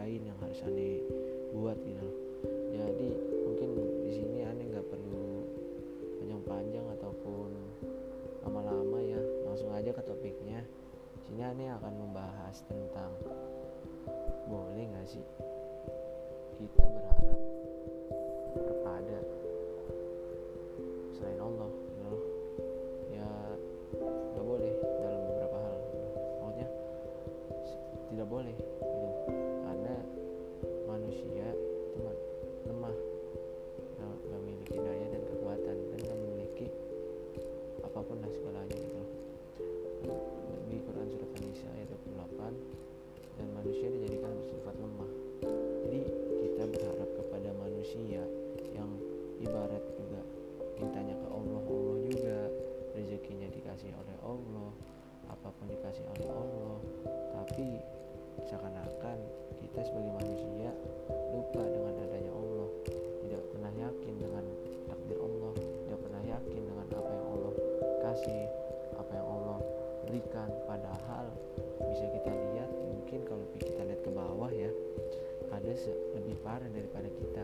Kerjain Yang harus Ani buat gitu. Jadi mungkin di sini Ani nggak perlu panjang-panjang ataupun lama-lama ya. Langsung aja ke topiknya. Sini Ani akan membahas tentang boleh nggak sih kita berharap kepada selain Allah ibarat juga mintanya ke Allah Allah juga. Rezekinya dikasih oleh Allah apa pun dikasih oleh Allah. Tapi seakan-akan kita sebagai manusia lupa dengan adanya Allah. Tidak pernah yakin dengan takdir Allah tidak pernah yakin dengan apa yang Allah kasih apa yang Allah berikan. Padahal bisa kita lihat mungkin kalau kita lihat ke bawah ya ada lebih parah daripada kita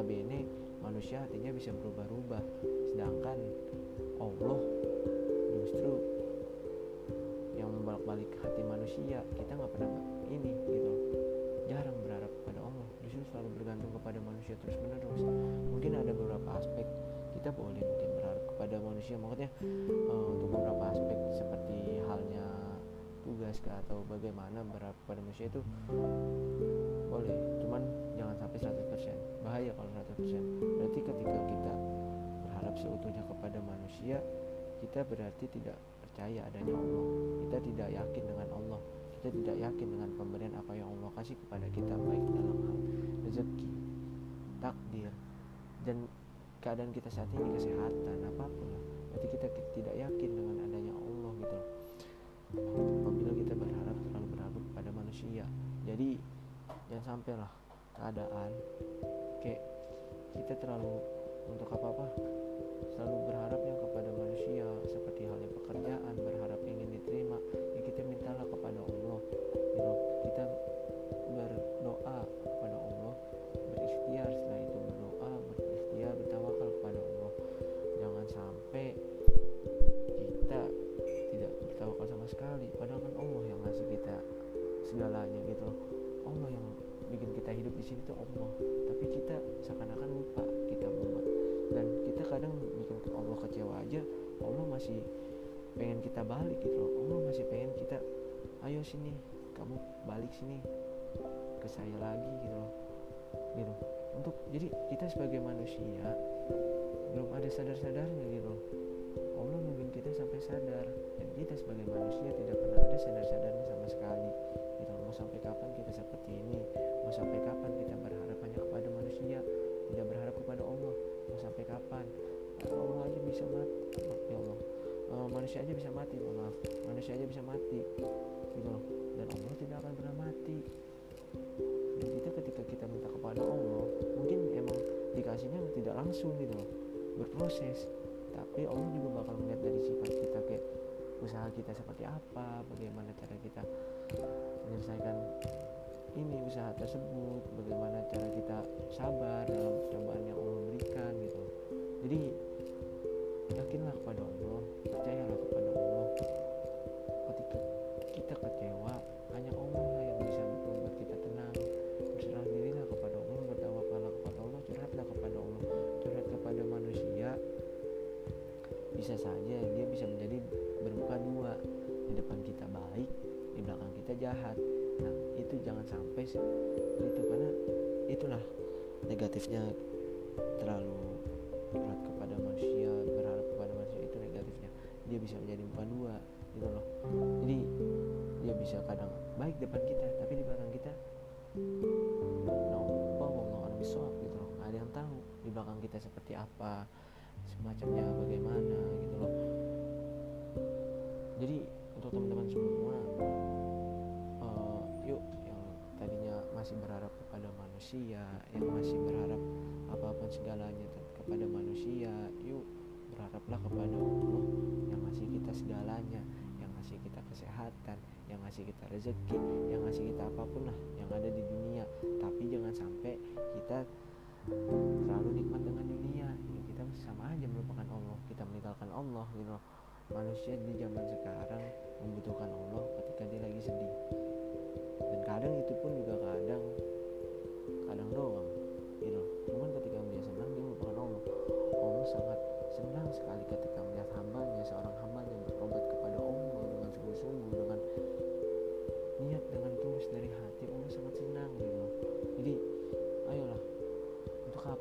notabene manusia hatinya bisa berubah-ubah. Sedangkan Allah justru yang membolak-balik hati manusia. Kita nggak pernah ini gitu. Jarang berharap kepada Allah. Justru selalu bergantung kepada manusia terus menerus mungkin ada beberapa aspek kita boleh mungkin berharap kepada manusia. Maksudnya eh, untuk beberapa aspek seperti halnya tugas atau bagaimana berharap kepada manusia itu boleh cuman jangan sampai 100% bahaya kalau 100% berarti ketika kita berharap seutuhnya kepada manusia kita berarti tidak percaya adanya Allah. Kita tidak yakin dengan Allah. Kita tidak yakin dengan pemberian apa yang Allah kasih kepada kita baik dalam hal rezeki takdir dan keadaan kita saat ini kesehatan apa pun lah. Berarti kita ki- tidak yakin dengan adanya Allah gitu apabila kita berharap terlalu berharap kepada manusia jadi jangan sampailah keadaan kayak kita terlalu untuk apa apa selalu berharapnya kepada manusia seperti halnya pekerjaan berharap ingin diterima ya kita mintalah kepada Allah loh. kita berdoa kepada Allah berikhtiar setelah itu berdoa berikhtiar bertawakal kepada Allah jangan sampai kita tidak bertawakal sama sekali padahal kan Allah yang ngasih kita segalanya gitu Allah yang bikin kita hidup di sini tuh Allah. Tapi kita seakan-akan lupa kita membuat dan kita kadang bikin Allah kecewa aja Allah masih pengen kita balik gitu Allah masih pengen kita ayo sini kamu balik sini ke saya lagi gitu loh. Gitu. Untuk jadi kita sebagai manusia belum ada sadar-sadarnya gitu loh. Allah nungguin kita sampai sadar. Dan kita sebagai manusia tidak pernah ada sadar-sadarnya sama sampai kapan kita seperti ini? Mau sampai kapan kita berharap hanya kepada manusia? Tidak berharap kepada Allah. Mau sampai kapan? Allah aja bisa mati. Ya Allah. Eh, manusia aja bisa mati mohon maaf. Manusia aja bisa mati gitu loh. Dan Allah tidak akan pernah mati. Dan kita ketika kita minta kepada Allah mungkin emang dikasihnya tidak langsung gitu berproses. Tapi Allah juga bakal melihat dari sifat kita kayak usaha kita seperti apa bagaimana cara kita menyelesaikan ini usaha tersebut bagaimana cara kita sabar dalam cobaan yang Allah berikan gitu. Jadi yakinlah kepada Allah percayalah kepada Allah. Ketika kita kecewa hanya Allah lah yang bisa membuat kita tenang. Berserah dirilah kepada Allah bertawakallah kepada Allah curhatlah kepada Allah. Curhat kepada manusia bisa saja jahat. Nah itu jangan sampai sih. Itu karena itulah negatifnya terlalu berat kepada manusia berharap kepada manusia itu negatifnya. Dia bisa menjadi muka dua gitu loh. Jadi dia bisa kadang baik depan kita tapi di belakang kita orang gitu loh. Ada yang tahu di belakang kita seperti apa semacamnya bagaimana gitu loh. Jadi untuk teman-teman semua masih berharap kepada manusia yang masih berharap apa pun segalanya kepada manusia yuk berharaplah kepada Allah yang ngasih kita segalanya yang ngasih kita kesehatan yang ngasih kita rezeki yang ngasih kita apa pun lah yang ada di dunia. Tapi jangan sampai kita terlalu nikmat dengan dunia. Ya kita sama aja melupakan Allah. Kita meninggalkan Allah gitu manusia di zaman sekarang membutuhkan Allah ketika dia lagi sedih. Dan kadang itu pun juga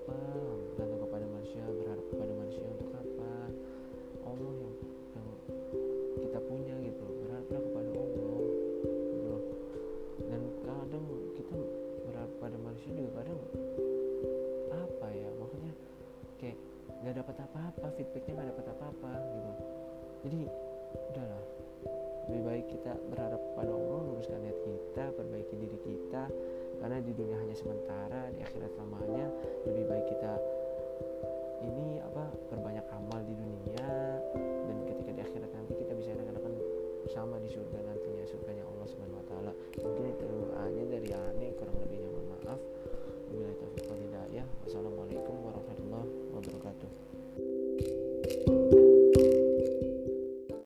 apa? Bergantung kepada manusia berharap kepada manusia untuk apa? Allah yang yang kita punya gitu. Berharaplah kepada Allah gitu. Dan kadang kita berharap pada manusia juga kadang apa ya? Maksudnya kayak nggak dapat apa-apa feedbacknya nggak dapat apa-apa gitu. Jadi karena di dunia hanya sementara di akhirat lamanya lebih baik kita ini apa berbanyak amal di